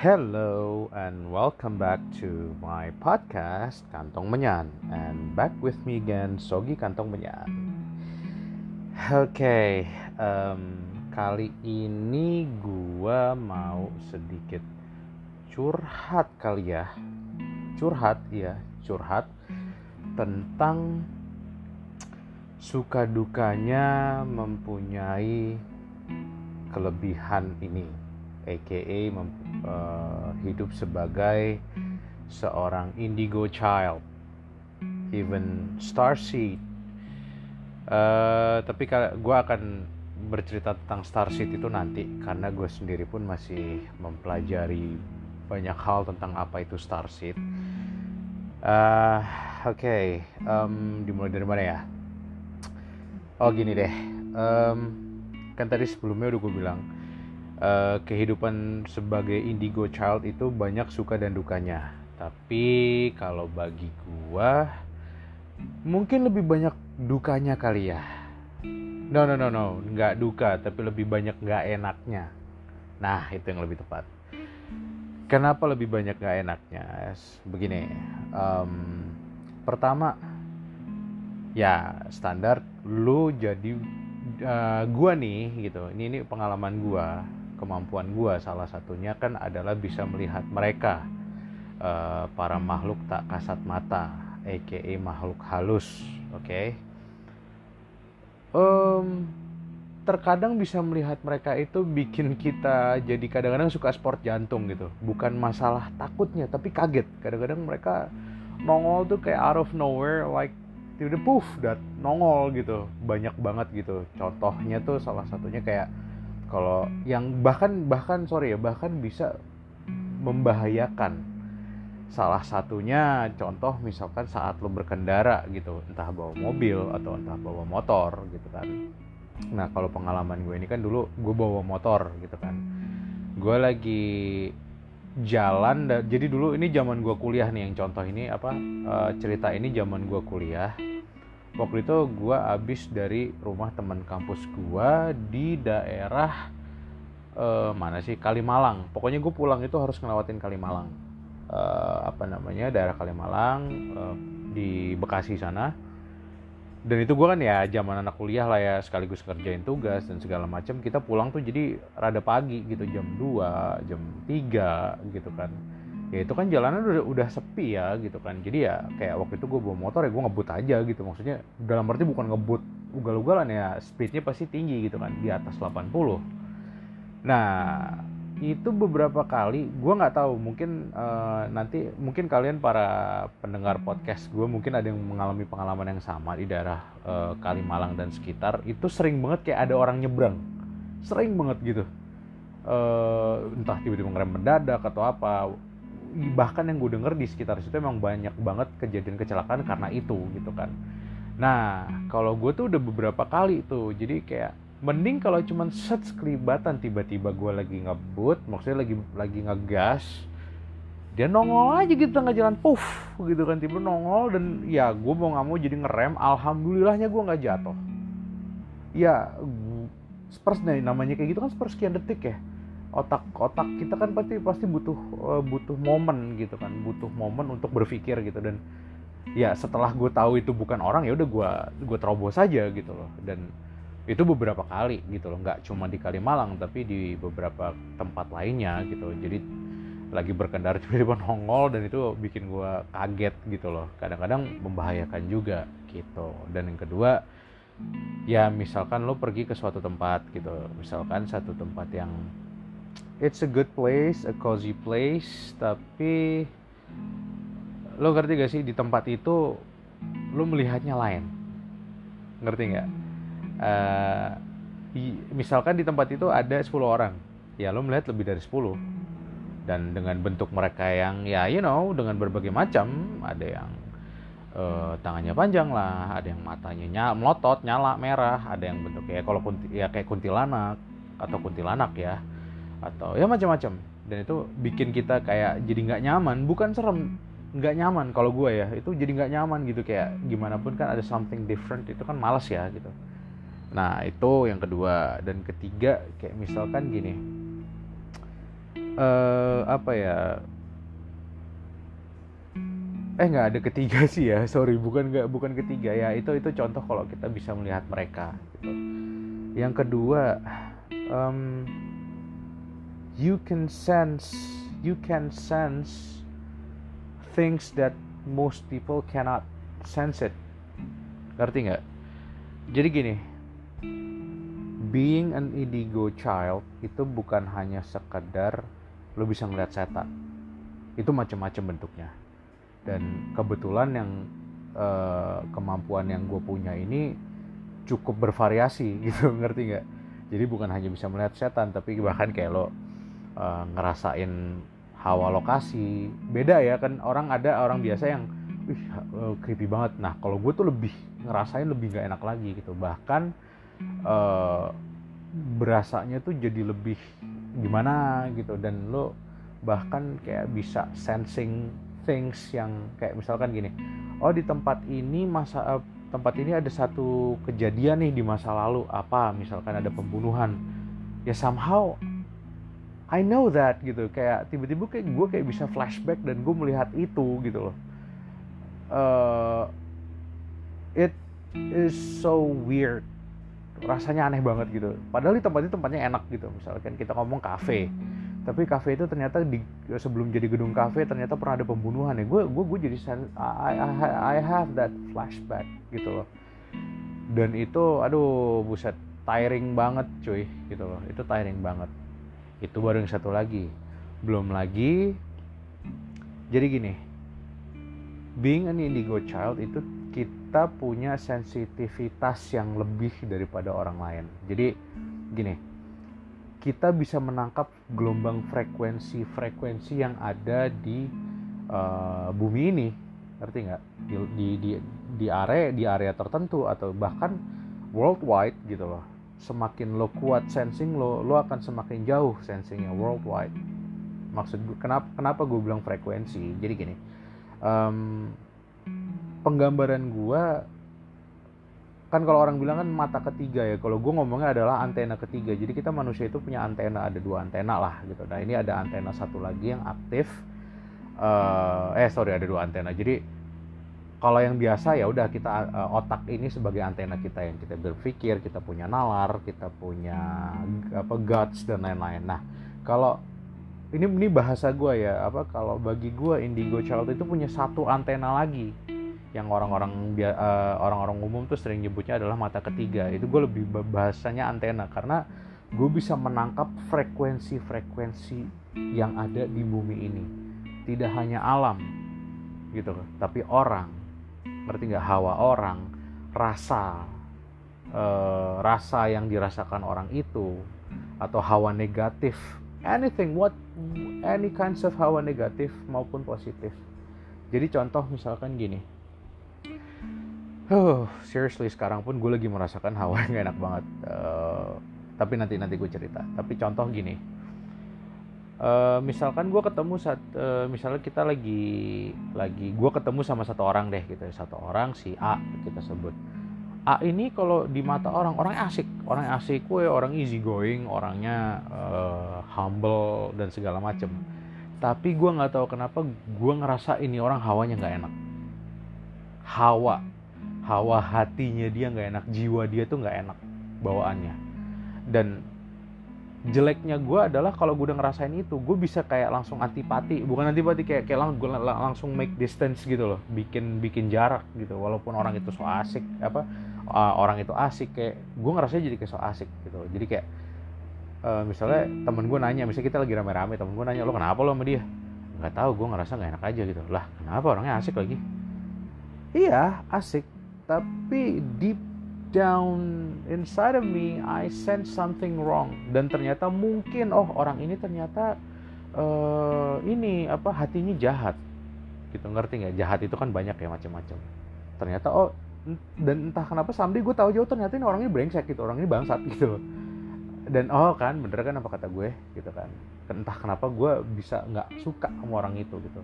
Hello and welcome back to my podcast Kantong Menyan. And back with me again Sogi Kantong Menyan. Oke, okay, um, kali ini gua mau sedikit curhat kali ya, curhat ya, curhat tentang suka dukanya mempunyai kelebihan ini aka uh, hidup sebagai seorang indigo child. Even starseed uh, tapi gue akan bercerita tentang starseed itu nanti. Karena gue sendiri pun masih mempelajari banyak hal tentang apa itu starseed uh, oke. Okay. um, dimulai dari mana ya? Oh gini deh. Um, kan tadi sebelumnya udah gue bilang uh, kehidupan sebagai indigo child itu banyak suka dan dukanya. Tapi kalau bagi gua mungkin lebih banyak dukanya kali ya. No no no no, nggak duka tapi lebih banyak nggak enaknya. Nah itu yang lebih tepat. Kenapa lebih banyak nggak enaknya? Begini, um, pertama ya standar lu jadi uh, gua nih gitu. Ini ini pengalaman gua kemampuan gue salah satunya kan adalah bisa melihat mereka. Uh, para makhluk tak kasat mata aka makhluk halus oke? Okay? um, terkadang bisa melihat mereka itu bikin kita jadi kadang-kadang suka sport jantung gitu. Bukan masalah takutnya tapi kaget. Kadang-kadang mereka nongol tuh kayak out of nowhere like tiba-tiba puff dat nongol gitu. Banyak banget gitu. Contohnya tuh salah satunya kayak kalau yang bahkan bahkan sorry ya bahkan bisa membahayakan. Salah satunya contoh misalkan saat lo berkendara gitu entah bawa mobil atau entah bawa motor gitu kan. Nah kalau pengalaman gue ini kan dulu gue bawa motor gitu kan. Gue lagi jalan jadi dulu ini zaman gue kuliah nih yang contoh ini apa uh, cerita ini zaman gue kuliah waktu itu gue abis dari rumah teman kampus gue di daerah uh, mana sih? Kalimalang. Pokoknya gue pulang itu harus ngelewatin Kalimalang. Uh, apa namanya? Daerah Kalimalang uh, di Bekasi sana. Dan itu gue kan ya zaman anak kuliah lah ya sekaligus kerjain tugas dan segala macam. Kita pulang tuh jadi rada pagi gitu jam 2 jam 3 gitu kan ya itu kan jalanan udah udah sepi ya gitu kan. Jadi ya kayak waktu itu gue bawa motor ya gue ngebut aja gitu. Maksudnya dalam arti bukan ngebut ugal-ugalan ya speednya pasti tinggi gitu kan di atas 80 nah itu beberapa kali gue nggak tahu mungkin uh, nanti mungkin kalian para pendengar podcast gue mungkin ada yang mengalami pengalaman yang sama di daerah uh, Kalimalang dan sekitar. Itu sering banget kayak ada orang nyebrang. Sering banget gitu. Uh, entah tiba-tiba ngerem mendadak atau apa bahkan yang gue denger di sekitar situ emang banyak banget kejadian kecelakaan karena itu gitu kan. Nah kalau gue tuh udah beberapa kali tuh jadi kayak mending kalau cuman set sekelibatan tiba-tiba gue lagi ngebut maksudnya lagi lagi ngegas dia nongol aja gitu tengah jalan puff gitu kan tiba nongol dan ya gue mau nggak mau jadi ngerem alhamdulillahnya gue nggak jatuh. Ya seperti namanya kayak gitu kan sepersekian detik ya otak-otak kita kan pasti pasti butuh uh, butuh momen gitu kan butuh momen untuk berpikir gitu. Dan ya setelah gue tahu itu bukan orang ya udah gue gue terobos saja gitu loh. Dan itu beberapa kali gitu loh nggak cuma di Kalimalang tapi di beberapa tempat lainnya gitu jadi lagi berkendara tiba-tiba nongol dan itu bikin gue kaget gitu loh. Kadang-kadang membahayakan juga gitu. Dan yang kedua ya misalkan lo pergi ke suatu tempat gitu. Misalkan satu tempat yang it's a good place, a cozy place, tapi lo ngerti gak sih di tempat itu lo melihatnya lain, ngerti nggak? Uh, misalkan di tempat itu ada 10 orang, ya lo melihat lebih dari 10 dan dengan bentuk mereka yang ya you know dengan berbagai macam, ada yang uh, tangannya panjang lah, ada yang matanya nyala, melotot, nyala merah, ada yang bentuknya kalau kunti, ya kayak kuntilanak atau kuntilanak ya atau ya macam-macam. Dan itu bikin kita kayak jadi nggak nyaman. Bukan serem nggak nyaman kalau gue ya. Itu jadi nggak nyaman gitu. Kayak gimana pun kan ada something different. Itu kan malas ya gitu. Nah itu yang kedua. Dan ketiga kayak misalkan gini. Uh, apa ya? Eh nggak ada ketiga sih ya. Sorry bukan nggak bukan ketiga ya. Itu itu contoh kalau kita bisa melihat mereka gitu. Yang kedua um, you can sense you can sense things that most people cannot sense it. Ngerti nggak? Jadi gini being an indigo child itu bukan hanya sekedar lo bisa ngeliat setan. Itu macam-macam bentuknya. Dan kebetulan yang uh, kemampuan yang gue punya ini cukup bervariasi gitu ngerti nggak? Jadi bukan hanya bisa melihat setan tapi bahkan kayak lo uh, ngerasain hawa lokasi. Beda ya kan orang ada orang biasa yang wih uh, creepy banget. Nah kalau gue tuh lebih ngerasain lebih gak enak lagi gitu. Bahkan uh, berasanya tuh jadi lebih gimana gitu. Dan lo bahkan kayak bisa sensing things yang kayak misalkan gini oh di tempat ini masa tempat ini ada satu kejadian nih di masa lalu. Apa? Misalkan ada pembunuhan. Ya somehow I know that gitu. Kayak tiba-tiba kayak gue kayak bisa flashback dan gue melihat itu gitu loh. Uh, it is so weird. Rasanya aneh banget gitu. Padahal di tempat itu tempatnya enak gitu. Misalkan kita ngomong kafe. Tapi kafe itu ternyata di sebelum jadi gedung kafe ternyata pernah ada pembunuhan ya. Gue gue gue jadi I, I, I have that flashback gitu loh. Dan itu aduh buset. Tiring banget cuy gitu loh. Itu tiring banget itu baru yang satu lagi. Belum lagi jadi gini. Being an indigo child itu kita punya sensitivitas yang lebih daripada orang lain. Jadi gini. Kita bisa menangkap gelombang frekuensi-frekuensi yang ada di uh, bumi ini. Ngerti nggak? Di, di di di area di area tertentu atau bahkan worldwide gitu loh semakin lo kuat sensing lo lo akan semakin jauh sensingnya worldwide. Maksud gue kenapa kenapa gue bilang frekuensi? Jadi gini um, penggambaran gue kan kalau orang bilang kan mata ketiga ya kalau gue ngomongnya adalah antena ketiga. Jadi kita manusia itu punya antena ada dua antena lah gitu. Nah ini ada antena satu lagi yang aktif uh, eh sorry ada dua antena. Jadi kalau yang biasa ya udah kita uh, otak ini sebagai antena kita yang kita berpikir kita punya nalar kita punya apa guts dan lain-lain. Nah kalau ini ini bahasa gue ya apa kalau bagi gue indigo child itu punya satu antena lagi yang orang-orang uh, orang-orang umum tuh sering nyebutnya adalah mata ketiga. Itu gue lebih bahasanya antena karena gue bisa menangkap frekuensi-frekuensi yang ada di bumi ini. Tidak hanya alam gitu tapi orang ngerti nggak? Hawa orang rasa uh, rasa yang dirasakan orang itu atau hawa negatif. Anything what any kinds of hawa negatif maupun positif. Jadi contoh misalkan gini. Huh, seriously sekarang pun gue lagi merasakan hawa yang enak banget. Uh, tapi nanti nanti gue cerita. Tapi contoh gini, uh, misalkan gue ketemu saat, uh, misalnya kita lagi lagi gue ketemu sama satu orang deh gitu, satu orang si A kita sebut. A ini kalau di mata orang orang asik, orang asik, gue orang easy going, orangnya uh, humble dan segala macem. Tapi gue nggak tahu kenapa gue ngerasa ini orang hawanya nggak enak. Hawa hawa hatinya dia nggak enak jiwa dia tuh nggak enak bawaannya dan jeleknya gue adalah kalau gue udah ngerasain itu gue bisa kayak langsung antipati. Bukan antipati kayak kayak lang gue langsung make distance gitu loh. Bikin bikin jarak gitu walaupun orang itu so asik apa uh, orang itu asik kayak gue ngerasa jadi kayak so asik gitu. Jadi kayak uh, misalnya temen gue nanya misalnya kita lagi rame-rame temen gue nanya lo kenapa lo sama dia? Nggak tahu gue ngerasa nggak enak aja gitu. Lah kenapa orangnya asik lagi? Iya asik. Tapi deep down inside of me I sense something wrong. Dan ternyata mungkin oh orang ini ternyata uh, ini apa hatinya jahat. Gitu ngerti nggak? Jahat itu kan banyak ya macam-macam. Ternyata oh dan entah kenapa someday gue tahu jauh ternyata ini orangnya brengsek gitu orang ini bangsat gitu dan oh kan bener kan apa kata gue? Gitu kan. Entah kenapa gue bisa nggak suka sama orang itu gitu.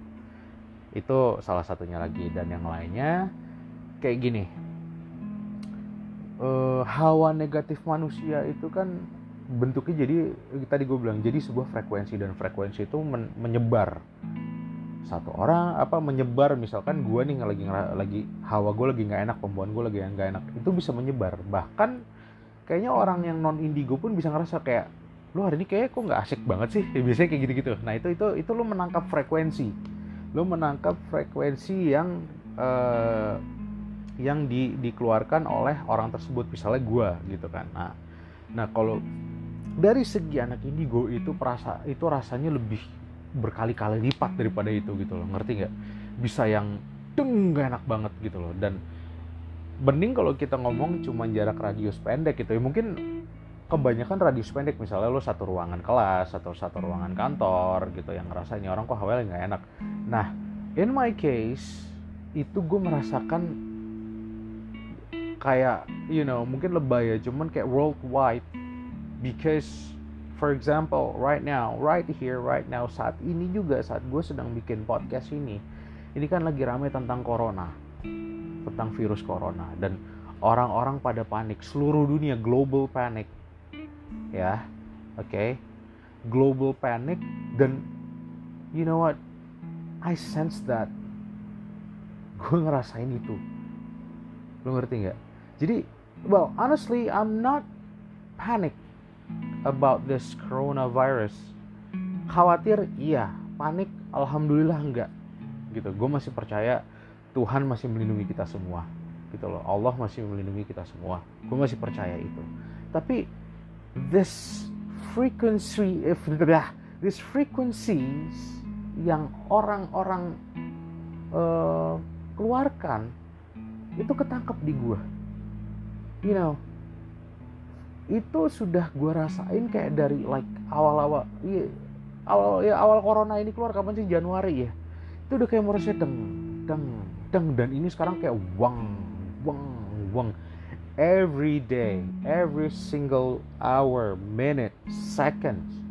Itu salah satunya lagi. Dan yang lainnya kayak gini uh, hawa negatif manusia itu kan bentuknya jadi tadi gue bilang jadi sebuah frekuensi dan frekuensi itu men menyebar. Satu orang apa menyebar. Misalkan gue nih lagi lagi hawa gue lagi nggak enak pembawaan gue lagi nggak enak itu bisa menyebar. Bahkan kayaknya orang yang non indigo pun bisa ngerasa kayak lu hari ini kayak kok nggak asik banget sih? Ya, biasanya kayak gitu-gitu. Nah itu itu itu lu menangkap frekuensi. Lu menangkap frekuensi yang uh, yang di, dikeluarkan oleh orang tersebut misalnya gue gitu kan. Nah nah kalau dari segi anak indigo itu perasa itu rasanya lebih berkali-kali lipat daripada itu gitu loh. Ngerti nggak? Bisa yang deng gak enak banget gitu loh. Dan bening kalau kita ngomong cuma jarak radius pendek gitu ya. Mungkin kebanyakan radius pendek misalnya lo satu ruangan kelas atau satu ruangan kantor gitu yang rasanya orang kok hawanya nggak enak. Nah in my case itu gue merasakan kayak you know mungkin lebay ya cuman kayak worldwide. Because for example right now right here right now saat ini juga saat gue sedang bikin podcast ini ini kan lagi rame tentang corona tentang virus corona dan orang-orang pada panik. Seluruh dunia global panic. Ya oke? Okay? global panic dan you know what? I sense that. Gue ngerasain itu. Lo ngerti nggak jadi well honestly I'm not panic about this coronavirus. Khawatir iya. Panik alhamdulillah enggak. Gitu. Gue masih percaya Tuhan masih melindungi kita semua. Gitu loh. Allah masih melindungi kita semua. Gue masih percaya itu. Tapi this frequency if this frequencies yang orang-orang uh, keluarkan itu ketangkep di gue you know itu sudah gue rasain kayak dari like awal-awal iya, awal ya awal corona ini keluar kapan sih? Januari ya. Itu udah kayak merasa deng deng deng dan ini sekarang kayak wang wang wang. Every day every single hour minute seconds.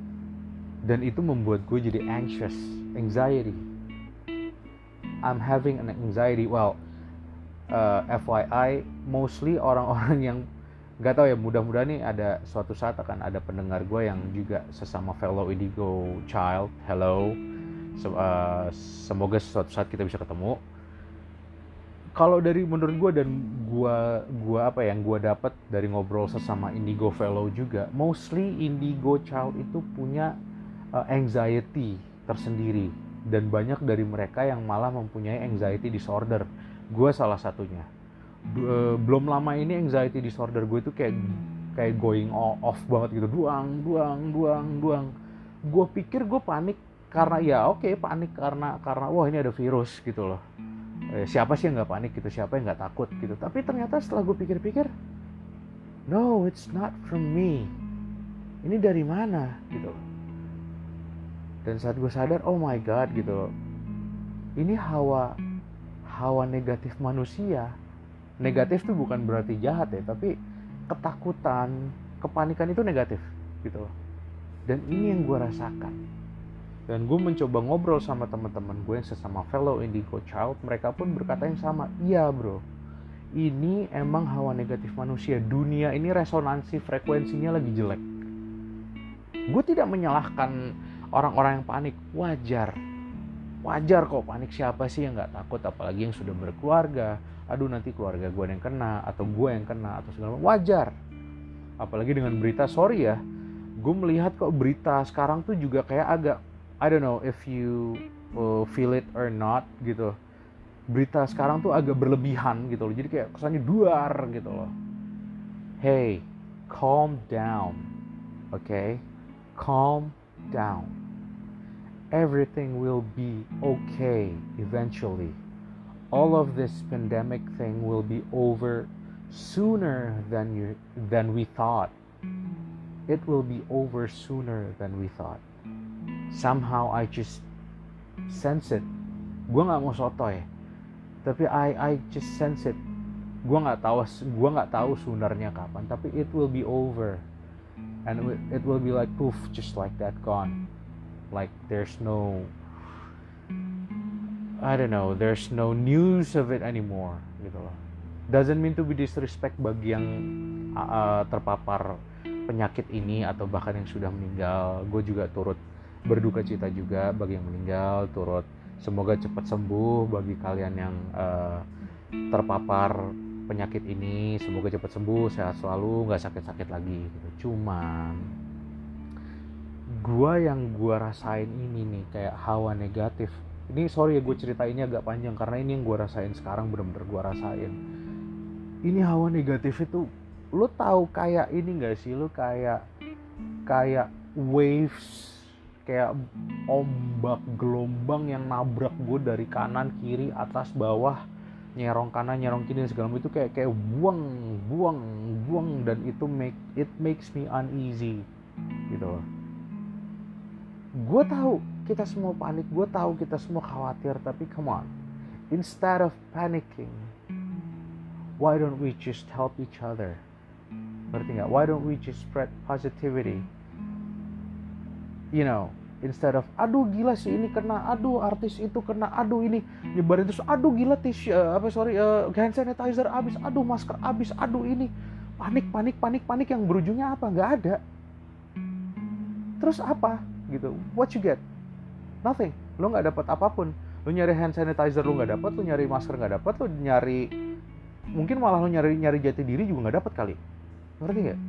Dan itu membuat gue jadi anxious anxiety. I'm having an anxiety well uh, FYI mostly orang-orang yang nggak tahu ya mudah-mudahan nih ada suatu saat akan ada pendengar gue yang juga sesama fellow indigo child. Hello. Uh, semoga suatu saat kita bisa ketemu. Kalau dari menurut gue dan gue gua apa yang gue dapat dari ngobrol sesama indigo fellow juga mostly indigo child itu punya uh, anxiety tersendiri. Dan banyak dari mereka yang malah mempunyai anxiety disorder gue salah satunya. Uh, belum lama ini anxiety disorder gue itu kayak kayak going off banget gitu. Duang duang duang duang. Gue pikir gue panik karena ya oke okay, panik karena karena wah ini ada virus gitu loh. Eh, siapa sih yang nggak panik gitu? Siapa yang nggak takut gitu? Tapi ternyata setelah gue pikir-pikir no it's not from me. Ini dari mana gitu dan saat gue sadar oh my god gitu ini hawa hawa negatif manusia. Negatif tuh bukan berarti jahat ya tapi ketakutan kepanikan itu negatif gitu dan ini yang gue rasakan. Dan gue mencoba ngobrol sama teman-teman gue yang sesama fellow indigo child mereka pun berkata yang sama iya bro. Ini emang hawa negatif manusia. Dunia ini resonansi frekuensinya lagi jelek. Gue tidak menyalahkan orang-orang yang panik. Wajar wajar kok panik siapa sih yang nggak takut? Apalagi yang sudah berkeluarga. Aduh nanti keluarga gue yang kena atau gue yang kena atau segala macam. Wajar. Apalagi dengan berita sorry ya gue melihat kok berita sekarang tuh juga kayak agak I don't know if you uh, feel it or not gitu. Berita sekarang tuh agak berlebihan gitu loh. Jadi kayak kesannya duar gitu loh. Hey calm down oke okay? calm down everything will be okay eventually. All of this pandemic thing will be over sooner than you than we thought. It will be over sooner than we thought. Somehow I just sense it. Gue nggak mau sotoy, tapi I I just sense it. Gue nggak tahu gue nggak tahu sebenarnya kapan, tapi it will be over, and it will be like poof, just like that gone like there's no I don't know there's no news of it anymore gitu loh. Doesn't mean to be disrespect bagi yang uh, terpapar penyakit ini atau bahkan yang sudah meninggal. Gue juga turut berduka cita juga bagi yang meninggal turut semoga cepat sembuh bagi kalian yang uh, terpapar penyakit ini. Semoga cepat sembuh sehat selalu nggak sakit-sakit lagi gitu. Cuman gua yang gua rasain ini nih kayak hawa negatif. Ini sorry ya gue cerita ini agak panjang karena ini yang gue rasain sekarang bener-bener gue rasain. Ini hawa negatif itu lo tahu kayak ini gak sih? Lo kayak kayak waves kayak ombak gelombang yang nabrak gue dari kanan kiri atas bawah nyerong kanan nyerong kiri dan segala macam. Itu kayak kayak buang buang buang dan itu make it makes me uneasy gitu. loh gue tahu kita semua panik. Gue tahu kita semua khawatir tapi come on. Instead of panicking why don't we just help each other? Ngerti nggak? Why don't we just spread positivity? You know instead of aduh gila sih ini kena aduh artis itu kena aduh ini nyebarin terus aduh gila tisu uh, apa sorry uh, hand sanitizer abis aduh masker abis aduh ini. Panik panik panik panik yang berujungnya apa? Nggak ada. Terus apa gitu. What you get? Nothing. Lo nggak dapat apa pun. Lo nyari hand sanitizer lo nggak dapat lo nyari masker nggak dapat lo nyari mungkin malah lo nyari nyari jati diri juga nggak dapat kali. Ngerti nggak?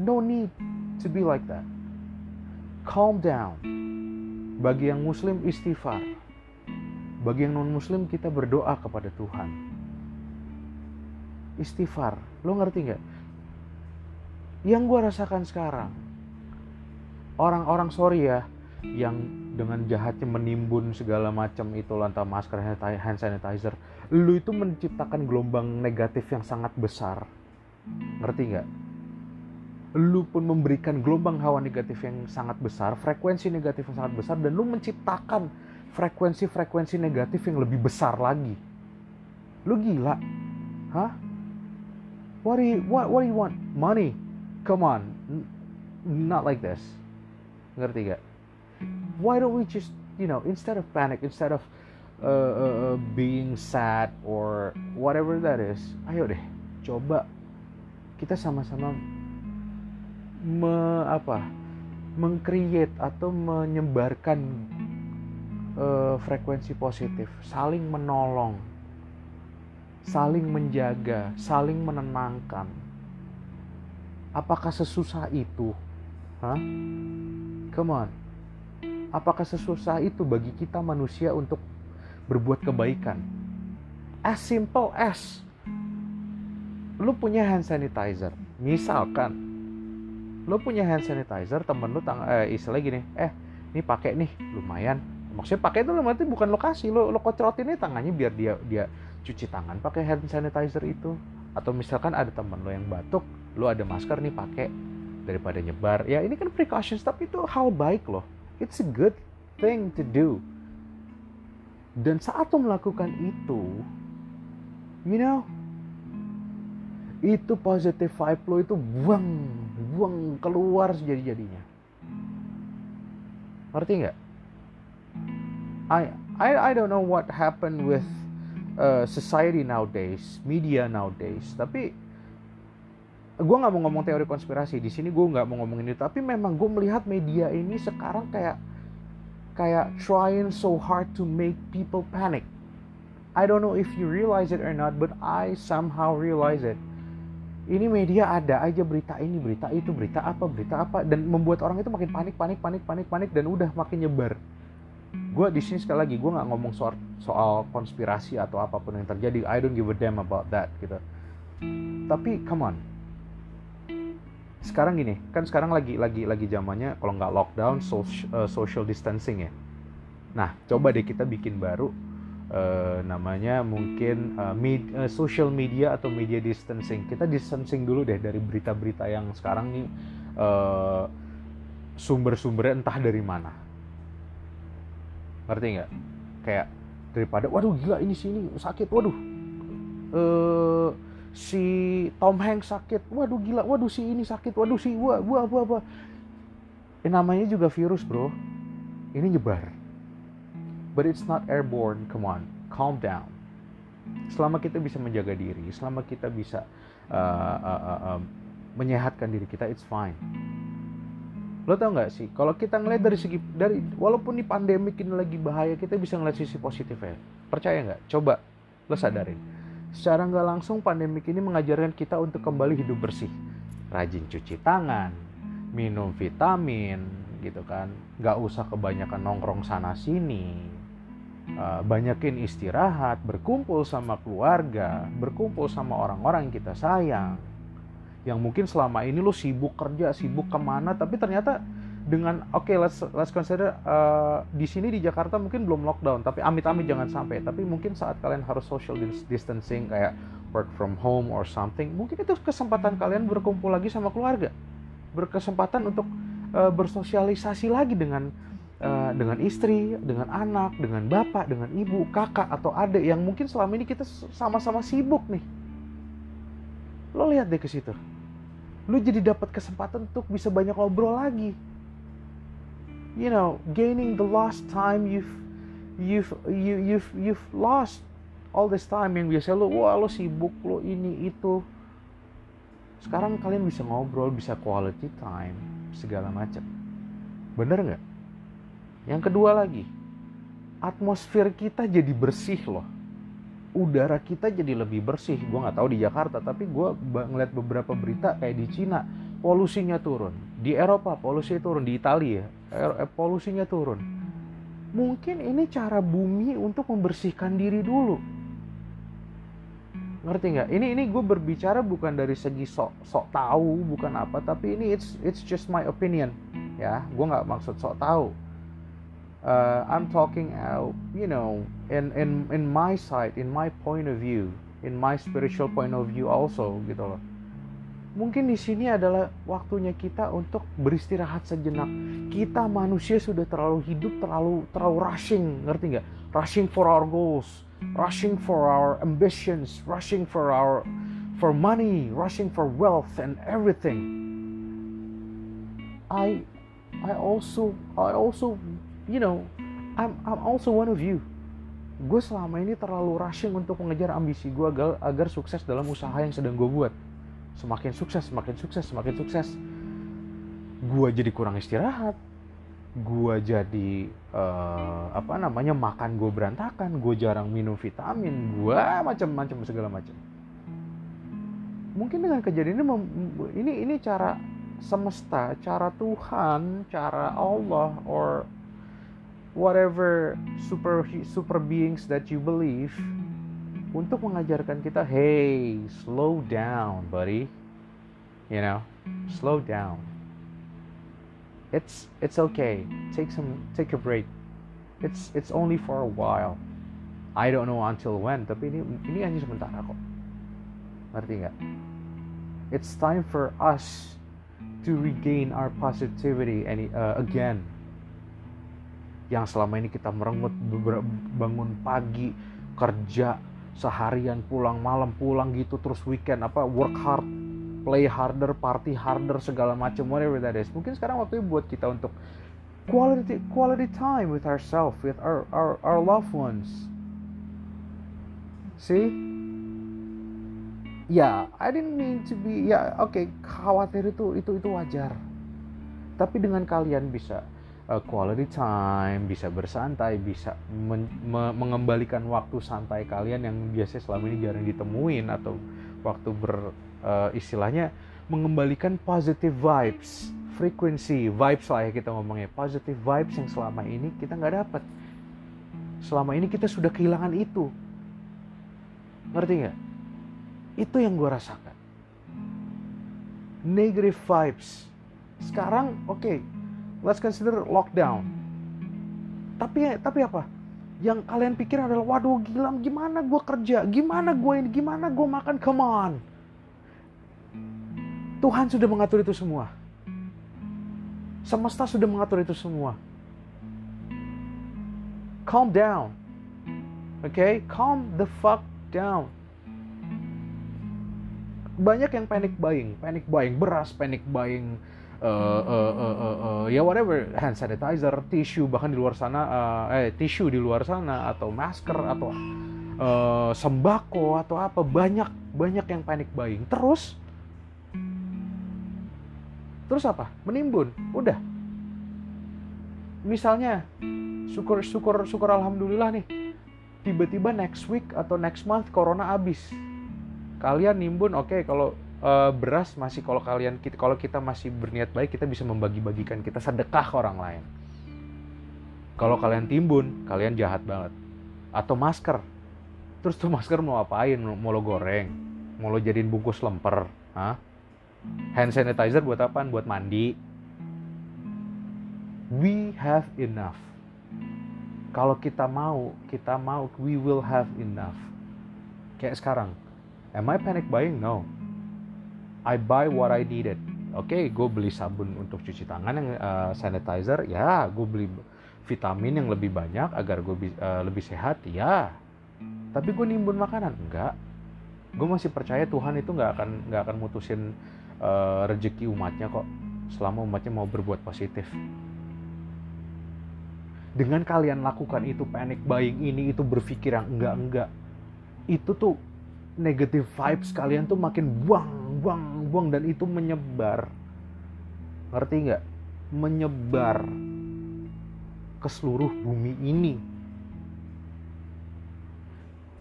No need to be like that. Calm down. Bagi yang muslim istighfar. Bagi yang non muslim kita berdoa kepada Tuhan. Istighfar. Lo ngerti nggak? Yang gue rasakan sekarang orang-orang sorry ya yang dengan jahatnya menimbun segala macam itu lantai masker hand sanitizer lu itu menciptakan gelombang negatif yang sangat besar. Ngerti nggak? Lu pun memberikan gelombang hawa negatif yang sangat besar frekuensi negatif yang sangat besar dan lu menciptakan frekuensi-frekuensi negatif yang lebih besar lagi. Lu gila. Hah? What do you what, what do you want? Money. Come on. Not like this ngerti gak why don't we just you know instead of panic instead of uh, uh, uh, being sad or whatever that is ayo deh coba kita sama-sama me apa mengcreate atau menyebarkan uh, frekuensi positif saling menolong saling menjaga saling menenangkan. Apakah sesusah itu? Hah? Come on Apakah sesusah itu bagi kita manusia untuk berbuat kebaikan? As simple as lu punya hand sanitizer, misalkan lu punya hand sanitizer, temen lu tang eh, istilah gini, eh ini pakai nih, lumayan. Maksudnya pakai itu berarti bukan lokasi, lu lo kocrotin nih tangannya biar dia dia cuci tangan pakai hand sanitizer itu. Atau misalkan ada temen lo yang batuk, lu ada masker nih pakai daripada nyebar. Ya ini kan precautions tapi itu hal baik loh It's a good thing to do. Dan saat lo melakukan itu, you know, itu positive vibe lo itu buang, buang keluar sejadi-jadinya. Ngerti nggak? I, I I don't know what happened with uh, society nowadays, media nowadays. Tapi gue nggak mau ngomong teori konspirasi di sini gue nggak mau ngomongin itu. Tapi memang gue melihat media ini sekarang kayak kayak trying so hard to make people panic. I don't know if you realize it or not but I somehow realize it. Ini media ada aja berita ini berita itu berita apa berita apa. Dan membuat orang itu makin panik panik panik panik panik dan udah makin nyebar. Gue di sini sekali lagi gue nggak ngomong soal soal konspirasi atau apa pun yang terjadi. I don't give a damn about that gitu. Tapi come on sekarang gini kan sekarang lagi lagi lagi zamannya kalau nggak lockdown social, uh, social distancing ya. Nah coba deh kita bikin baru uh, namanya mungkin uh, med, uh, social media atau media distancing. Kita distancing dulu deh dari berita-berita yang sekarang nih uh, sumber-sumbernya entah dari mana. Ngerti nggak? Kayak daripada waduh gila ini sini sakit waduh. Uh, si Tom Hanks sakit, waduh gila, waduh si ini sakit, waduh si wah wah wah wah. Eh, namanya juga virus bro, ini nyebar. But it's not airborne, come on, calm down. Selama kita bisa menjaga diri, selama kita bisa uh, uh, uh, uh, menyehatkan diri kita it's fine. Lo tau nggak sih? Kalau kita ngeliat dari segi dari walaupun di pandemik ini lagi bahaya kita bisa ngeliat sisi positifnya. Percaya nggak? Coba lo sadarin secara nggak langsung pandemik ini mengajarkan kita untuk kembali hidup bersih. Rajin cuci tangan minum vitamin gitu kan. Nggak usah kebanyakan nongkrong sana sini uh, banyakin istirahat berkumpul sama keluarga berkumpul sama orang-orang yang kita sayang. Yang mungkin selama ini lo sibuk kerja sibuk ke mana tapi ternyata dengan oke okay, let's let's consider uh, di sini di Jakarta mungkin belum lockdown tapi amit-amit jangan sampai. Tapi mungkin saat kalian harus social distancing kayak work from home or something mungkin itu kesempatan kalian berkumpul lagi sama keluarga. Berkesempatan untuk uh, bersosialisasi lagi dengan uh, dengan istri dengan anak dengan bapak dengan ibu kakak atau adik yang mungkin selama ini kita sama-sama sibuk nih. Lo lihat deh ke situ. Lu jadi dapat kesempatan untuk bisa banyak ngobrol lagi you know gaining the lost time you've you've you, you've you've lost all this time yang biasa lo wah lo sibuk lo ini itu. Sekarang kalian bisa ngobrol bisa quality time segala macam. Bener nggak? Yang kedua lagi atmosfer kita jadi bersih loh. Udara kita jadi lebih bersih. Gue nggak tahu di Jakarta, tapi gue ngeliat beberapa berita kayak di Cina polusinya turun, di Eropa polusi turun, di Italia eh, polusinya turun. Mungkin ini cara bumi untuk membersihkan diri dulu. Ngerti nggak? Ini ini gue berbicara bukan dari segi sok sok tahu, bukan apa, tapi ini it's it's just my opinion, ya. Gue nggak maksud sok tahu uh, I'm talking out, you know, in in in my side, in my point of view, in my spiritual point of view also gitu loh. Mungkin di sini adalah waktunya kita untuk beristirahat sejenak. Kita manusia sudah terlalu hidup, terlalu terlalu rushing, ngerti nggak? Rushing for our goals, rushing for our ambitions, rushing for our for money, rushing for wealth and everything. I I also I also you know, I'm I'm also one of you. Gue selama ini terlalu rushing untuk mengejar ambisi gue agar, agar sukses dalam usaha yang sedang gue buat. Semakin sukses, semakin sukses, semakin sukses. Gue jadi kurang istirahat. Gue jadi uh, apa namanya makan gue berantakan. Gue jarang minum vitamin. Gue macam-macam segala macam. Mungkin dengan kejadian ini ini ini cara semesta, cara Tuhan, cara Allah, or whatever super super beings that you believe untuk mengajarkan kita hey slow down buddy. You know slow down. It's it's okay. Take some take a break. It's it's only for a while. I don't know until when tapi ini ini hanya sementara kok. Ngerti nggak? It's time for us to regain our positivity and uh, again. Yang selama ini kita merengut bangun pagi kerja seharian pulang malam pulang gitu terus weekend apa work hard play harder party harder segala macam whatever that is. Mungkin sekarang waktunya buat kita untuk quality quality time with ourselves with our our our loved ones. See? Ya yeah, I didn't mean to be ya oke okay, khawatir itu itu itu wajar. Tapi dengan kalian bisa uh, quality time, bisa bersantai, bisa men me mengembalikan waktu santai kalian yang biasanya selama ini jarang ditemuin atau waktu ber uh, istilahnya mengembalikan positive vibes, frequency, vibes lah ya kita ngomongnya, positive vibes yang selama ini kita nggak dapat. Selama ini kita sudah kehilangan itu. Ngerti nggak? Itu yang gue rasakan. Negative vibes. Sekarang, oke, okay, let's consider lockdown. Tapi tapi apa? Yang kalian pikir adalah waduh gila gimana gue kerja, gimana gue ini, gimana gue makan, come on. Tuhan sudah mengatur itu semua. Semesta sudah mengatur itu semua. Calm down. Oke, okay? calm the fuck down. Banyak yang panic buying, panic buying beras, panic buying uh, uh, uh, uh, ya whatever. Hand sanitizer, tisu bahkan di luar sana uh, eh tisu di luar sana atau masker atau uh, sembako atau apa banyak banyak yang panic buying. Terus terus apa? Menimbun. Udah. Misalnya syukur syukur syukur alhamdulillah nih tiba-tiba next week atau next month corona habis. Kalian nimbun oke okay, kalau uh, beras masih kalau kalian kalau kita masih berniat baik kita bisa membagi-bagikan. Kita sedekah ke orang lain. Kalau kalian timbun kalian jahat banget. Atau masker. Terus tuh masker mau apain? Mau lo goreng? Mau lo jadiin bungkus lemper? Hah? hand sanitizer buat apaan? Buat mandi. We have enough. Kalau kita mau, kita mau, we will have enough. Kayak sekarang, am I panic buying? No. I buy what I needed. Oke, okay, gue beli sabun untuk cuci tangan yang uh, sanitizer, ya. Gue beli vitamin yang lebih banyak agar gue uh, lebih sehat, ya. Tapi gue nimbun makanan, enggak. Gue masih percaya Tuhan itu nggak akan nggak akan mutusin uh, rezeki umatnya kok, selama umatnya mau berbuat positif dengan kalian lakukan itu panic buying ini itu berpikir yang enggak enggak itu tuh negative vibes kalian tuh makin buang buang buang dan itu menyebar. Ngerti nggak? Menyebar ke seluruh bumi ini.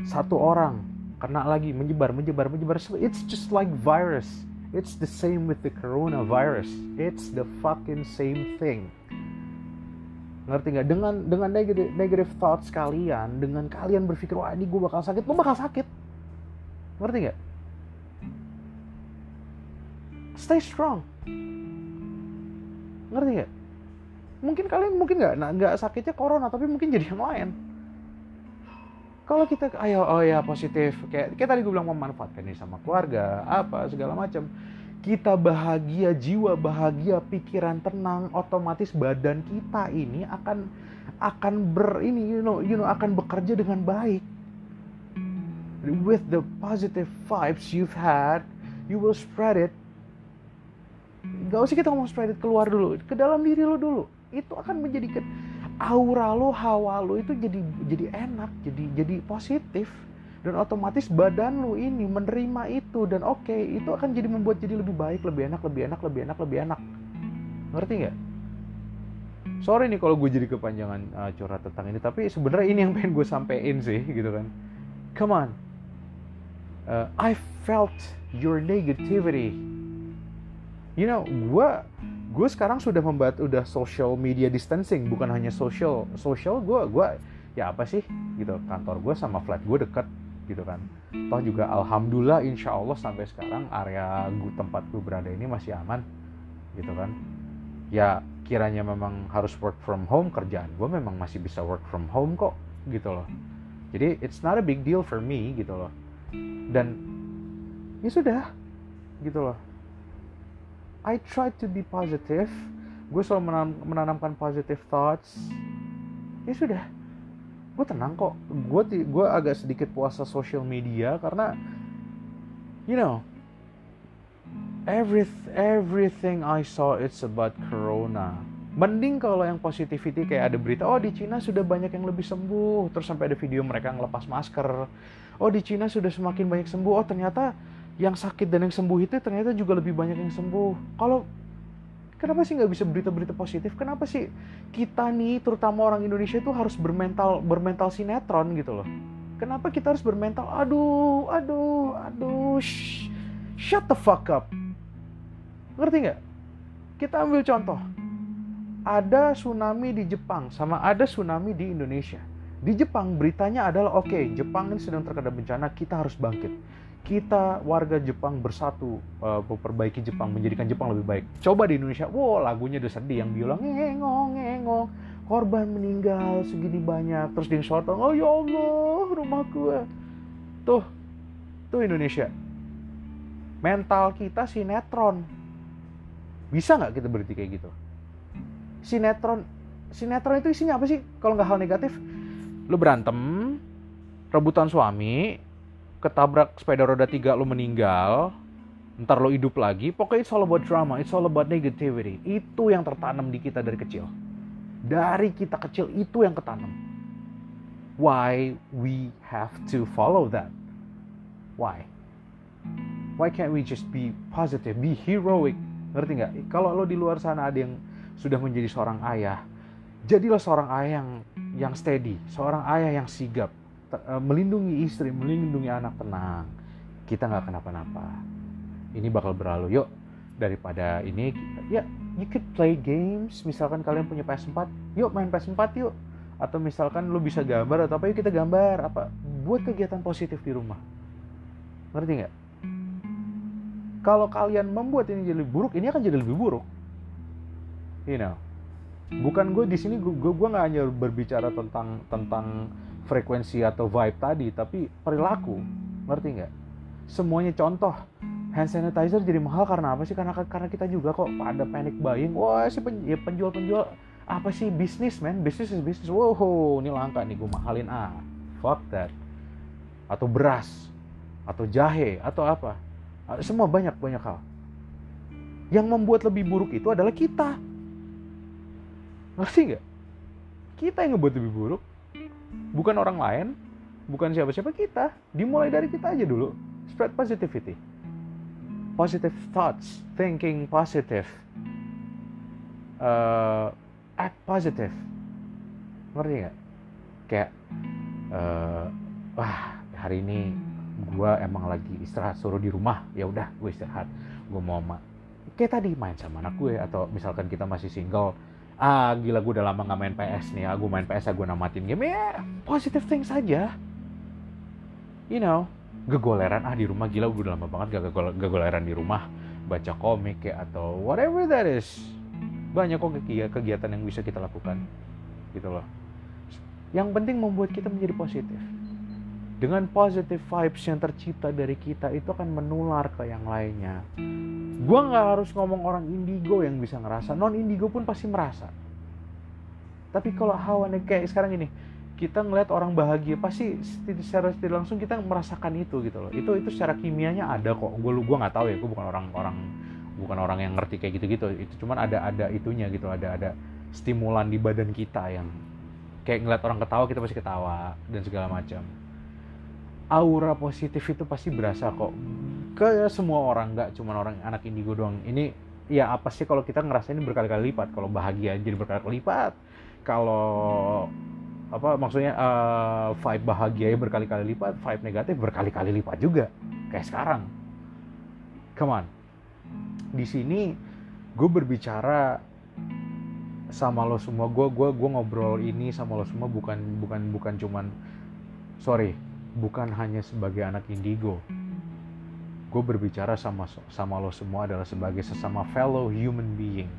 Satu orang kena lagi menyebar menyebar menyebar. It's just like virus. It's the same with the coronavirus. It's the fucking same thing. Ngerti nggak? Dengan dengan negative, negative thoughts kalian dengan kalian berpikir wah ini gue bakal sakit. Lo bakal sakit. Ngerti nggak stay strong ngerti nggak mungkin kalian mungkin nggak nah, nggak sakitnya corona tapi mungkin jadi yang lain kalau kita ayo oh ya positif kayak kayak tadi gue bilang memanfaatkan ini sama keluarga apa segala macam kita bahagia, jiwa bahagia, pikiran tenang, otomatis badan kita ini akan akan ber ini you know you know akan bekerja dengan baik. With the positive vibes you've had, you will spread it. Gak usah kita ngomong spread it keluar dulu, ke dalam diri lo dulu. Itu akan menjadikan aura lo, hawa lo itu jadi jadi enak, jadi jadi positif. Dan otomatis badan lu ini menerima itu. Dan oke okay, itu akan jadi membuat jadi lebih baik lebih enak lebih enak lebih enak lebih enak. Ngerti nggak? Sorry nih kalau gue jadi kepanjangan uh, curhat tentang ini. Tapi sebenarnya ini yang pengen gue sampein sih gitu kan. Come on. Uh, I felt your negativity you know gue gue sekarang sudah membuat udah social media distancing. Bukan hanya social social gue gue ya apa sih gitu. Kantor gue sama flat gue deket gitu kan. Toh juga alhamdulillah insya Allah sampai sekarang area gue tempat gue berada ini masih aman gitu kan. Ya kiranya memang harus work from home kerjaan gue memang masih bisa work from home kok gitu loh. Jadi it's not a big deal for me gitu loh. Dan ya sudah gitu loh I try to be positive. Gue selalu menanam, menanamkan positive thoughts. Ya sudah. Gue tenang kok. Gue gue agak sedikit puasa social media karena you know every everything I saw it's about corona. Mending kalau yang positivity kayak ada berita oh di Cina sudah banyak yang lebih sembuh. Terus sampai ada video mereka ngelepas masker. Oh di Cina sudah semakin banyak sembuh. Oh ternyata yang sakit dan yang sembuh itu ternyata juga lebih banyak yang sembuh kalau Kenapa sih nggak bisa berita-berita positif? Kenapa sih kita nih, terutama orang Indonesia itu harus bermental bermental sinetron gitu loh? Kenapa kita harus bermental? Aduh, aduh, aduh, shh, shut the fuck up. Ngerti nggak? Kita ambil contoh. Ada tsunami di Jepang sama ada tsunami di Indonesia. Di Jepang beritanya adalah oke, okay, Jepang ini sedang terkena bencana, kita harus bangkit kita warga Jepang bersatu uh, memperbaiki Jepang, menjadikan Jepang lebih baik. Coba di Indonesia, wow lagunya udah sedih yang bilang ngengong ngengong korban meninggal segini banyak. Terus di short oh ya Allah rumah gue tuh tuh Indonesia. Mental kita sinetron. Bisa nggak kita berhenti kayak gitu? Sinetron sinetron itu isinya apa sih? Kalau nggak hal negatif lu berantem rebutan suami ketabrak sepeda roda tiga lo meninggal, ntar lo hidup lagi, pokoknya it's all about drama, it's all about negativity. Itu yang tertanam di kita dari kecil. Dari kita kecil itu yang ketanam. Why we have to follow that? Why? Why can't we just be positive, be heroic, ngerti nggak kalau lo di luar sana ada yang sudah menjadi seorang ayah jadilah seorang ayah yang yang steady seorang ayah yang sigap melindungi istri melindungi anak tenang. Kita nggak kenapa-napa. Ini bakal berlalu. Yuk daripada ini ya you could play games. Misalkan kalian punya PS4 yuk main PS4 yuk. Atau misalkan lo bisa gambar atau apa yuk kita gambar. Apa buat kegiatan positif di rumah. Ngerti nggak? Kalau kalian membuat ini jadi lebih buruk ini akan jadi lebih buruk. You know. Bukan gue di sini gue gue nggak hanya berbicara tentang tentang frekuensi atau vibe tadi tapi perilaku ngerti nggak? Semuanya contoh. Hand sanitizer jadi mahal karena apa sih? Karena karena kita juga kok pada panic buying wah si pen, ya penjual penjual apa sih bisnis man? Bisnis is bisnis. Wow ini langka nih gue mahalin ah fuck that. Atau beras atau jahe atau apa. Semua banyak banyak hal. Yang membuat lebih buruk itu adalah kita. Ngerti nggak? Kita yang ngebuat lebih buruk bukan orang lain bukan siapa-siapa kita. Dimulai dari kita aja dulu. Spread positivity. Positive thoughts thinking positive. Uh, act positive. Ngerti nggak? Kayak uh, wah hari ini gue emang lagi istirahat suruh di rumah. Ya udah gue istirahat. Gue mau ma kayak tadi main sama anak gue. Atau misalkan kita masih single ah gila gue udah lama nggak main PS nih ah, main PS gue namatin game. Ya positive thing saja you know gegoleran ah di rumah gila gue udah lama banget gak gegoleran di rumah. Baca komik ya atau whatever that is. Banyak kok kegiatan yang bisa kita lakukan. Gitu loh. Yang penting membuat kita menjadi positif dengan positive vibes yang tercipta dari kita itu akan menular ke yang lainnya. Gua nggak harus ngomong orang indigo yang bisa ngerasa. Non indigo pun pasti merasa. Tapi kalau hawa kayak sekarang ini kita ngeliat orang bahagia pasti secara tidak langsung kita merasakan itu gitu loh. Itu itu secara kimianya ada kok. Gue lu gue nggak tahu ya gue bukan orang orang bukan orang yang ngerti kayak gitu-gitu. Itu cuman ada ada itunya gitu ada ada stimulan di badan kita yang kayak ngeliat orang ketawa kita pasti ketawa dan segala macam aura positif itu pasti berasa kok. Ke semua orang nggak cuma orang anak indigo doang. Ini ya apa sih kalau kita ngerasain ini berkali-kali lipat? Kalau bahagia jadi berkali-kali lipat. Kalau apa maksudnya uh, vibe bahagia berkali-kali lipat vibe negatif berkali-kali lipat juga. Kayak sekarang. Come on. Di sini gue berbicara sama lo semua. Gue gue gue ngobrol ini sama lo semua bukan bukan bukan cuman sorry bukan hanya sebagai anak indigo gue berbicara sama sama lo semua adalah sebagai sesama fellow human being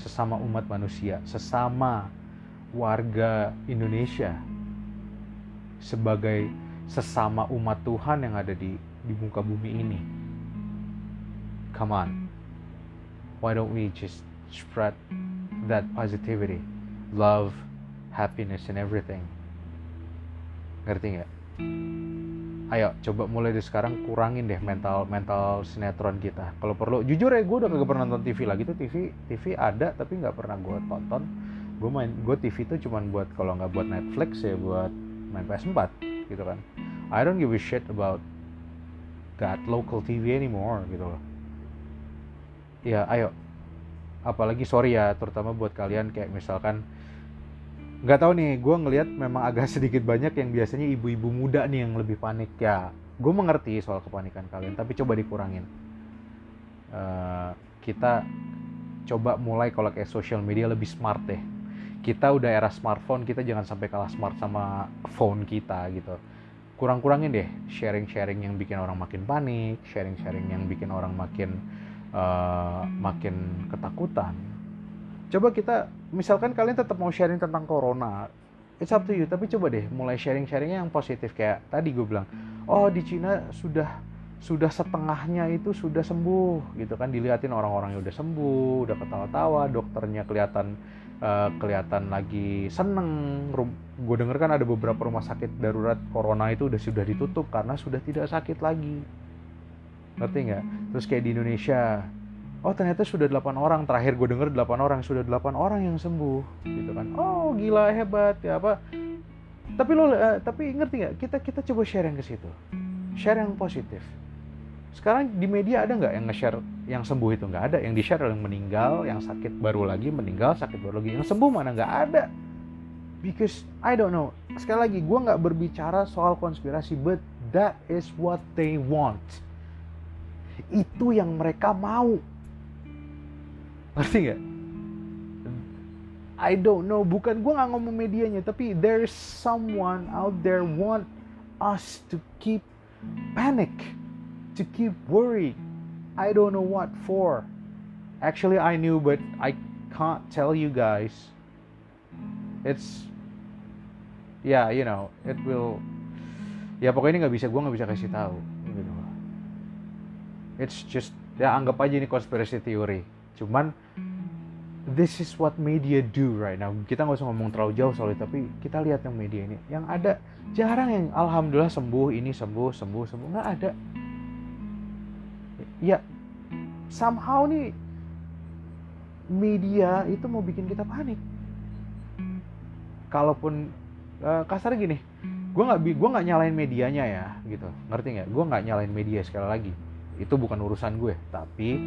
sesama umat manusia sesama warga Indonesia sebagai sesama umat Tuhan yang ada di di muka bumi ini come on why don't we just spread that positivity, love, happiness, and everything? Ngerti nggak? Ayo coba mulai dari sekarang kurangin deh mental mental sinetron kita. Kalau perlu, jujur ya gue udah kagak pernah nonton TV lagi tuh TV TV ada tapi nggak pernah gue tonton. Gue main gue TV tuh cuman buat kalau nggak buat Netflix ya buat main PS4 gitu kan. I don't give a shit about that local TV anymore gitu loh ya ayo apalagi sorry ya terutama buat kalian kayak misalkan nggak tahu nih gue ngelihat memang agak sedikit banyak yang biasanya ibu-ibu muda nih yang lebih panik. Ya gue mengerti soal kepanikan kalian tapi coba dikurangin. Uh, kita coba mulai kalau kayak social media lebih smart deh. Kita udah era smartphone kita jangan sampai kalah smart sama phone kita gitu. Kurang-kurangin deh sharing-sharing yang bikin orang makin panik sharing-sharing yang bikin orang makin uh, makin ketakutan coba kita misalkan kalian tetap mau sharing tentang corona it's up to you. Tapi coba deh mulai sharing-sharingnya yang positif. Kayak tadi gue bilang oh di Cina sudah sudah setengahnya itu sudah sembuh gitu kan. Dilihatin orang-orang yang udah sembuh udah ketawa-tawa dokternya kelihatan uh, kelihatan lagi seneng. Gue denger kan ada beberapa rumah sakit darurat corona itu udah sudah ditutup karena sudah tidak sakit lagi. Ngerti nggak? Terus kayak di Indonesia oh ternyata sudah 8 orang. Terakhir gue denger 8 orang. Sudah 8 orang yang sembuh. Gitu kan. Oh gila hebat. Ya apa? Tapi lo uh, tapi ngerti nggak? Kita kita coba share yang ke situ. Share yang positif. Sekarang di media ada nggak yang nge-share yang sembuh itu? Nggak ada. Yang di-share yang meninggal yang sakit baru lagi meninggal sakit baru lagi. Yang sembuh mana? Nggak ada. Because I don't know. Sekali lagi gue nggak berbicara soal konspirasi but that is what they want. Itu yang mereka mau ngerti nggak I don't know bukan gue nggak ngomong medianya tapi there's someone out there want us to keep panic to keep worried. I don't know what for. Actually, I knew, but I can't tell you guys. It's, yeah, you know, it will. Ya pokoknya ini nggak bisa, gue nggak bisa kasih tahu. Gitu. It's just, ya anggap aja ini konspirasi teori. Cuman, this is what media do right now. Kita nggak usah ngomong terlalu jauh soal itu, tapi kita lihat yang media ini. Yang ada jarang yang alhamdulillah sembuh, ini sembuh, sembuh, sembuh. Nggak ada ya somehow nih media itu mau bikin kita panik kalaupun uh, kasar gini gue nggak gue nggak nyalain medianya ya gitu ngerti nggak gue nggak nyalain media sekali lagi itu bukan urusan gue tapi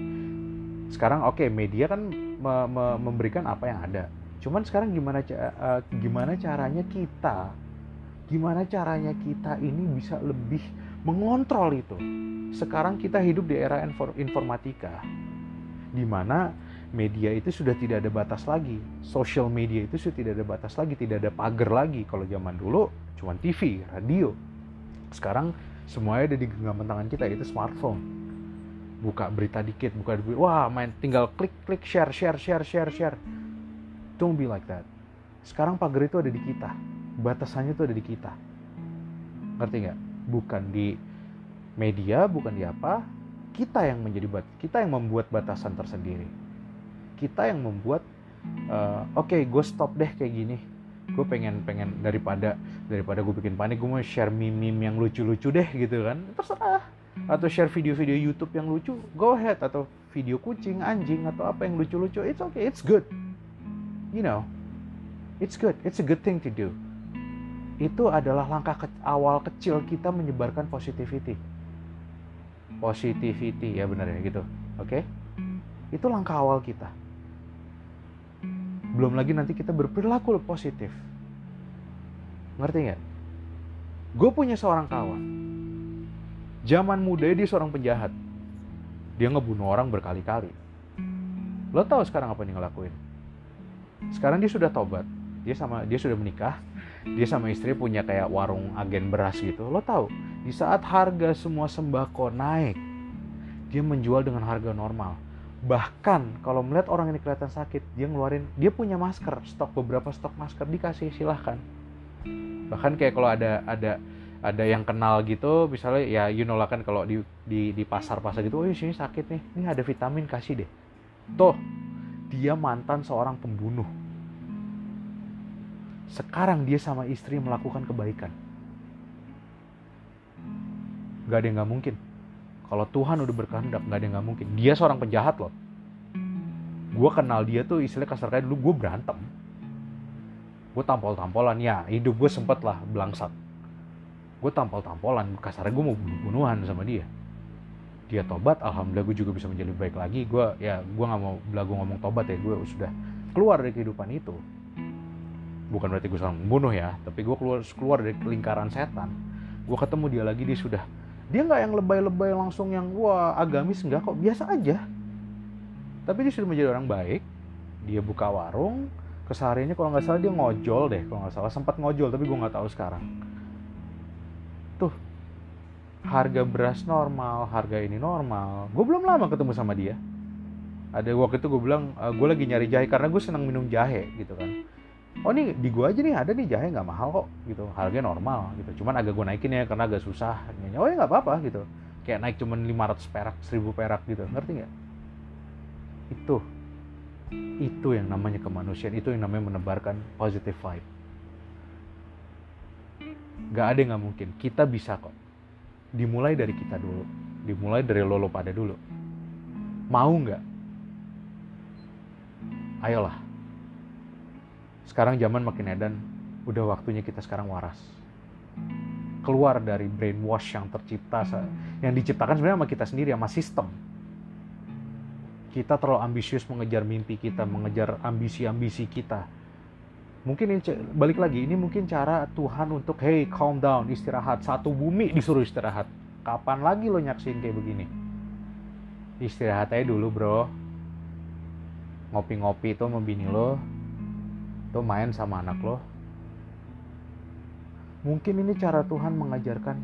sekarang oke okay, media kan me me memberikan apa yang ada cuman sekarang gimana uh, gimana caranya kita gimana caranya kita ini bisa lebih mengontrol itu. Sekarang kita hidup di era informatika, di mana media itu sudah tidak ada batas lagi. Social media itu sudah tidak ada batas lagi, tidak ada pagar lagi. Kalau zaman dulu cuma TV, radio. Sekarang semuanya ada di genggaman tangan kita, itu smartphone. Buka berita dikit, buka berita, wah main tinggal klik klik share share share share share. Don't be like that. Sekarang pagar itu ada di kita, batasannya itu ada di kita. Ngerti nggak? bukan di media, bukan di apa, kita yang menjadi bat, kita yang membuat batasan tersendiri. Kita yang membuat uh, oke, okay, gue stop deh kayak gini. Gue pengen pengen daripada daripada gue bikin panik, gue mau share meme-meme yang lucu-lucu deh gitu kan. Terserah. Atau share video-video YouTube yang lucu, go ahead atau video kucing, anjing atau apa yang lucu-lucu, it's okay, it's good. You know, it's good. It's a good thing to do itu adalah langkah ke awal kecil kita menyebarkan positivity. Positivity ya benar ya gitu. Oke? Okay? Itu langkah awal kita. Belum lagi nanti kita berperilaku positif. Ngerti nggak? Gue punya seorang kawan. Zaman muda dia seorang penjahat. Dia ngebunuh orang berkali-kali. Lo tahu sekarang apa yang ngelakuin? Sekarang dia sudah tobat. Dia sama dia sudah menikah dia sama istri punya kayak warung agen beras gitu lo tahu di saat harga semua sembako naik dia menjual dengan harga normal bahkan kalau melihat orang ini kelihatan sakit dia ngeluarin dia punya masker stok beberapa stok masker dikasih silahkan bahkan kayak kalau ada ada ada yang kenal gitu misalnya ya you know lah kan kalau di di di pasar pasar gitu oh sini sakit nih ini ada vitamin kasih deh tuh dia mantan seorang pembunuh sekarang dia sama istri melakukan kebaikan. Gak ada yang gak mungkin. Kalau Tuhan udah berkehendak, gak ada yang gak mungkin. Dia seorang penjahat loh. Gue kenal dia tuh istilahnya kasar kayak dulu gue berantem. Gue tampol-tampolan, ya hidup gue sempet lah belangsat. Gue tampol-tampolan, kasarnya gue mau bunuh-bunuhan sama dia. Dia tobat, alhamdulillah gue juga bisa menjadi baik lagi. Gue ya gue gak mau belagu ngomong tobat ya, gue sudah keluar dari kehidupan itu. Bukan berarti gue seorang membunuh ya tapi gue keluar keluar dari lingkaran setan. Gue ketemu dia lagi dia sudah dia nggak yang lebay-lebay langsung yang wah agamis. Nggak kok biasa aja. Tapi dia sudah menjadi orang baik. Dia buka warung. Kesehariannya kalau nggak salah dia ngojol deh kalau nggak salah. Sempat ngojol tapi gue nggak tahu sekarang tuh harga beras normal harga ini normal. Gue belum lama ketemu sama dia. Ada waktu itu gue bilang uh, gue lagi nyari jahe karena gue senang minum jahe gitu kan. Oh nih di gua aja nih ada nih jahe nggak mahal kok gitu. Harganya normal gitu. Cuman agak gua naikin ya karena agak susah. Oh ya nggak apa-apa gitu. Kayak naik cuman 500 perak 1000 perak gitu. Ngerti nggak? Itu itu yang namanya kemanusiaan. Itu yang namanya menebarkan positive vibe nggak ada yang nggak mungkin. Kita bisa kok. Dimulai dari kita dulu. Dimulai dari lolo pada dulu. Mau nggak? Ayolah. Sekarang zaman makin edan, udah waktunya kita sekarang waras. keluar dari brainwash yang tercipta yang diciptakan sebenarnya sama kita sendiri sama sistem. Kita terlalu ambisius mengejar mimpi kita mengejar ambisi-ambisi kita mungkin ini balik lagi ini mungkin cara Tuhan untuk hey calm down istirahat. Satu bumi disuruh istirahat. Kapan lagi lo nyaksin kayak begini? Istirahat aja dulu bro. Ngopi-ngopi itu sama bini lo. Tuh main sama anak lo. Mungkin ini cara Tuhan mengajarkan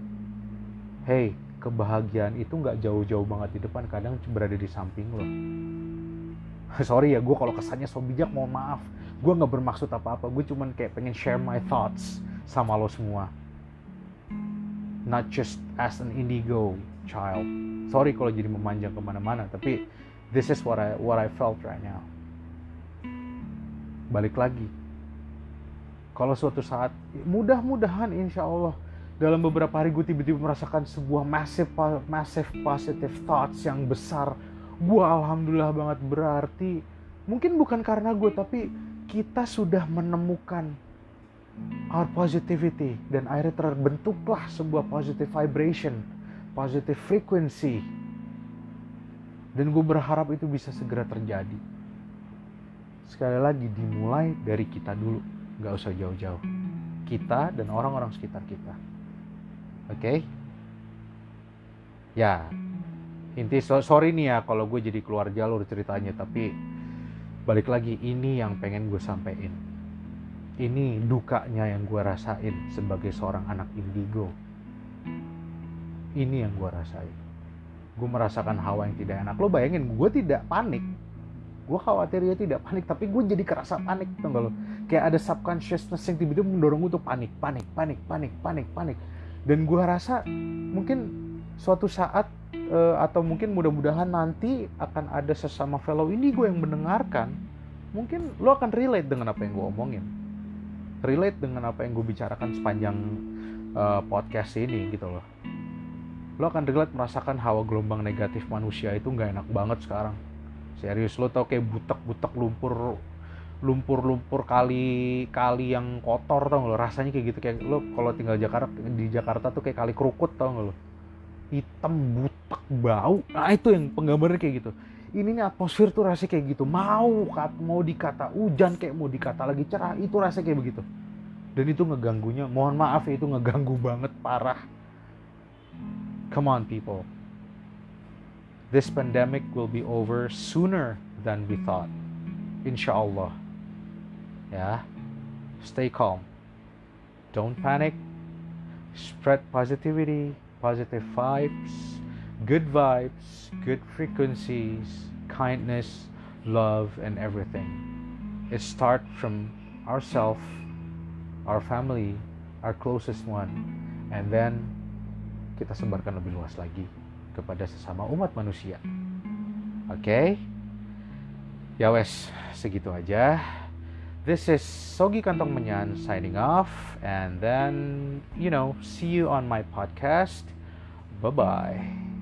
hey kebahagiaan itu nggak jauh-jauh banget di depan kadang berada di samping lo. Sorry ya gue kalau kesannya so bijak mohon maaf gue nggak bermaksud apa-apa gue cuman kayak pengen share my thoughts sama lo semua. Not just as an indigo child. Sorry kalau jadi memanjang ke mana-mana tapi this is what I what I felt right now. Balik lagi. Kalau suatu saat mudah-mudahan insya Allah dalam beberapa hari gue tiba-tiba merasakan sebuah massive massive positive thoughts yang besar. Gue alhamdulillah banget berarti mungkin bukan karena gue tapi kita sudah menemukan our positivity dan akhirnya terbentuklah sebuah positive vibration, positive frequency. Dan gue berharap itu bisa segera terjadi. Sekali lagi dimulai dari kita dulu, gak usah jauh-jauh. Kita dan orang-orang sekitar kita. Oke? Okay? Ya, inti sorry nih ya kalau gue jadi keluar jalur ceritanya, tapi balik lagi ini yang pengen gue sampein. Ini dukanya yang gue rasain sebagai seorang anak indigo. Ini yang gue rasain. Gue merasakan hawa yang tidak enak. Lo bayangin gue tidak panik. Gue khawatir ya tidak panik tapi gue jadi kerasa panik tuh lo? Kayak ada subconsciousness yang tiba-tiba mendorong gue untuk panik panik panik panik panik panik. Dan gue rasa mungkin suatu saat uh, atau mungkin mudah-mudahan nanti akan ada sesama fellow ini gue yang mendengarkan mungkin lo akan relate dengan apa yang gue omongin. Relate dengan apa yang gue bicarakan sepanjang uh, podcast ini gitu loh. Lo akan relate merasakan hawa gelombang negatif manusia itu nggak enak banget sekarang. Serius lo tau kayak butek-butek lumpur lumpur-lumpur kali kali yang kotor tau gak lo? Rasanya kayak gitu kayak lo kalau tinggal Jakarta di Jakarta tuh kayak kali kerukut tau gak lo hitam butek bau. Nah itu yang penggambarnya kayak gitu. Ini nih atmosfer tuh rasanya kayak gitu. Mau mau dikata hujan kayak mau dikata lagi cerah itu rasanya kayak begitu. Dan itu ngeganggunya mohon maaf ya itu ngeganggu banget parah. Come on people. This pandemic will be over sooner than we thought. Insya Allah ya. Stay calm. Don't panic. Spread positivity positive vibes, good vibes, good frequencies, kindness, love, and everything. It starts from ourself, our family, our closest one, and then kita sebarkan lebih luas lagi kepada sesama umat manusia. Oke? Okay? Ya wes, segitu aja. This is Sogi Kantong Menyan signing off, and then, you know, see you on my podcast. Bye bye.